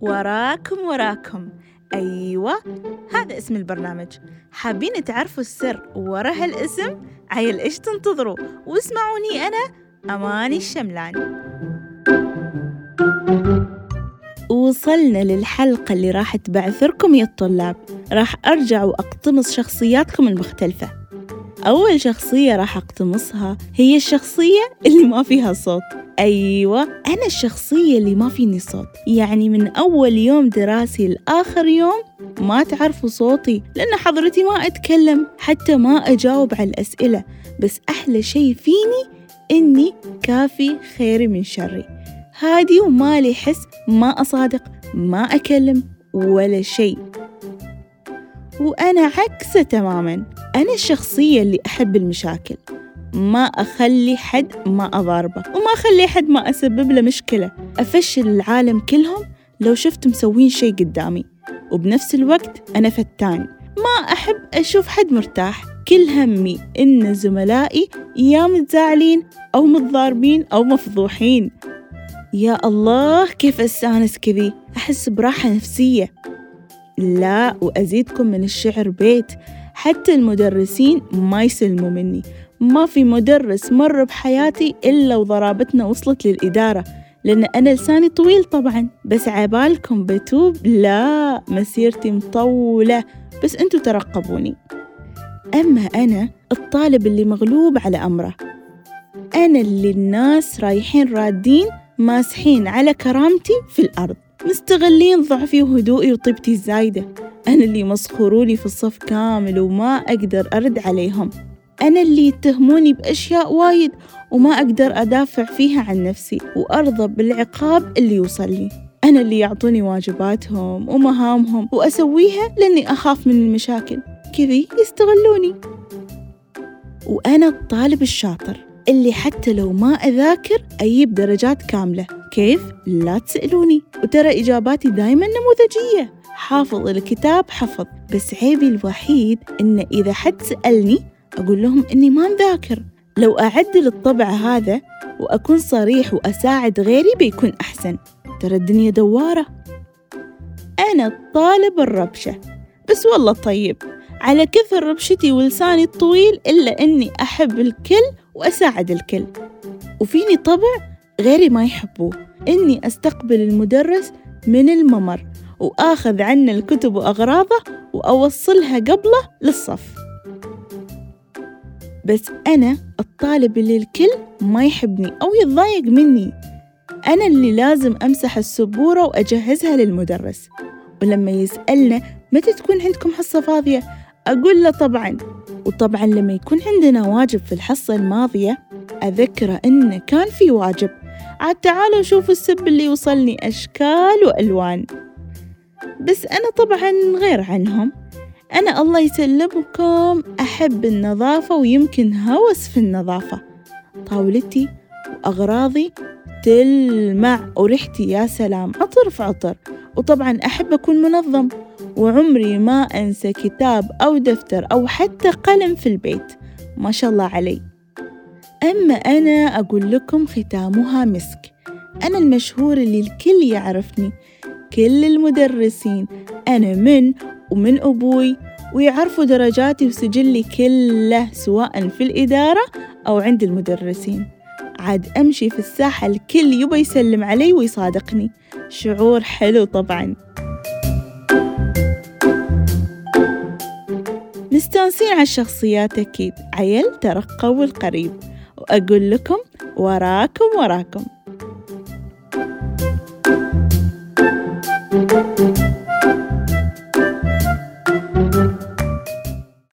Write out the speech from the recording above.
وراكم وراكم. أيوة هذا اسم البرنامج. حابين تعرفوا السر ورا هالاسم؟ عيل إيش تنتظروا؟ واسمعوني أنا أماني الشملان وصلنا للحلقة اللي راح تبعثركم يا الطلاب. راح أرجع وأقتمص شخصياتكم المختلفة. أول شخصية راح أقتمصها هي الشخصية اللي ما فيها صوت. أيوة أنا الشخصية اللي ما فيني صوت. يعني من أول يوم دراسي لآخر يوم ما تعرفوا صوتي لأن حضرتي ما أتكلم حتى ما أجاوب على الأسئلة. بس أحلى شي فيني إني كافي خيري من شري. هادي وما لي حس ما أصادق ما أكلم ولا شيء وأنا عكسة تماما. أنا الشخصية اللي أحب المشاكل. ما أخلي حد ما أضاربه وما أخلي حد ما أسبب له مشكلة. أفشل العالم كلهم لو شفت مسوين شي قدامي. وبنفس الوقت أنا فتان. ما أحب أشوف حد مرتاح. كل همي إن زملائي يا متزاعلين أو متضاربين أو مفضوحين. يا الله كيف أستأنس كذي؟ أحس براحة نفسية. لا وأزيدكم من الشعر بيت. حتى المدرسين ما يسلموا مني. ما في مدرس مر بحياتي إلا وضرابتنا وصلت للإدارة لأن أنا لساني طويل طبعا. بس عبالكم بتوب لا مسيرتي مطولة. بس أنتوا ترقبوني. أما أنا الطالب اللي مغلوب على أمره. أنا اللي الناس رايحين رادين ماسحين على كرامتي في الأرض. مستغلين ضعفي وهدوئي وطيبتي الزايدة. أنا اللي مسخروني في الصف كامل وما أقدر أرد عليهم. أنا اللي يتهموني بأشياء وايد وما أقدر أدافع فيها عن نفسي وأرضى بالعقاب اللي يوصل لي. أنا اللي يعطوني واجباتهم ومهامهم وأسويها لأني أخاف من المشاكل. كذي يستغلوني. وأنا الطالب الشاطر اللي حتى لو ما أذاكر أجيب درجات كاملة. كيف؟ لا تسألوني. وترى إجاباتي دايما نموذجية. حافظ الكتاب حفظ. بس عيبي الوحيد إن إذا حد سألني أقول لهم إني ما مذاكر لو أعدل الطبع هذا وأكون صريح وأساعد غيري بيكون أحسن. ترى الدنيا دوارة. أنا الطالب الربشة. بس والله طيب. على كثر ربشتي ولساني الطويل إلا إني أحب الكل وأساعد الكل. وفيني طبع غيري ما يحبوه. إني أستقبل المدرس من الممر وآخذ عنه الكتب وأغراضه وأوصلها قبله للصف. بس أنا الطالب اللي الكل ما يحبني أو يتضايق مني. أنا اللي لازم أمسح السبورة وأجهزها للمدرس. ولما يسألنا متى تكون عندكم حصة فاضية؟ أقول له طبعا. وطبعا لما يكون عندنا واجب في الحصة الماضية أذكره إنه كان في واجب. عاد تعالوا شوفوا السب اللي وصلني أشكال وألوان. بس أنا طبعا غير عنهم. أنا الله يسلمكم. أحب النظافة ويمكن هوس في النظافة. طاولتي وأغراضي تلمع وريحتي يا سلام. عطر في عطر. وطبعا أحب أكون منظم. وعمري ما أنسى كتاب أو دفتر أو حتى قلم في البيت. ما شاء الله علي. أما أنا أقول لكم ختامها مسك. أنا المشهور اللي الكل يعرفني. كل المدرسين. أنا من ومن أبوي ويعرفوا درجاتي وسجلي كله سواء في الإدارة أو عند المدرسين. عاد أمشي في الساحة الكل يبى يسلم علي ويصادقني. شعور حلو طبعا. مستانسين على الشخصيات أكيد. عيل ترقبوا القريب وأقول لكم وراكم وراكم.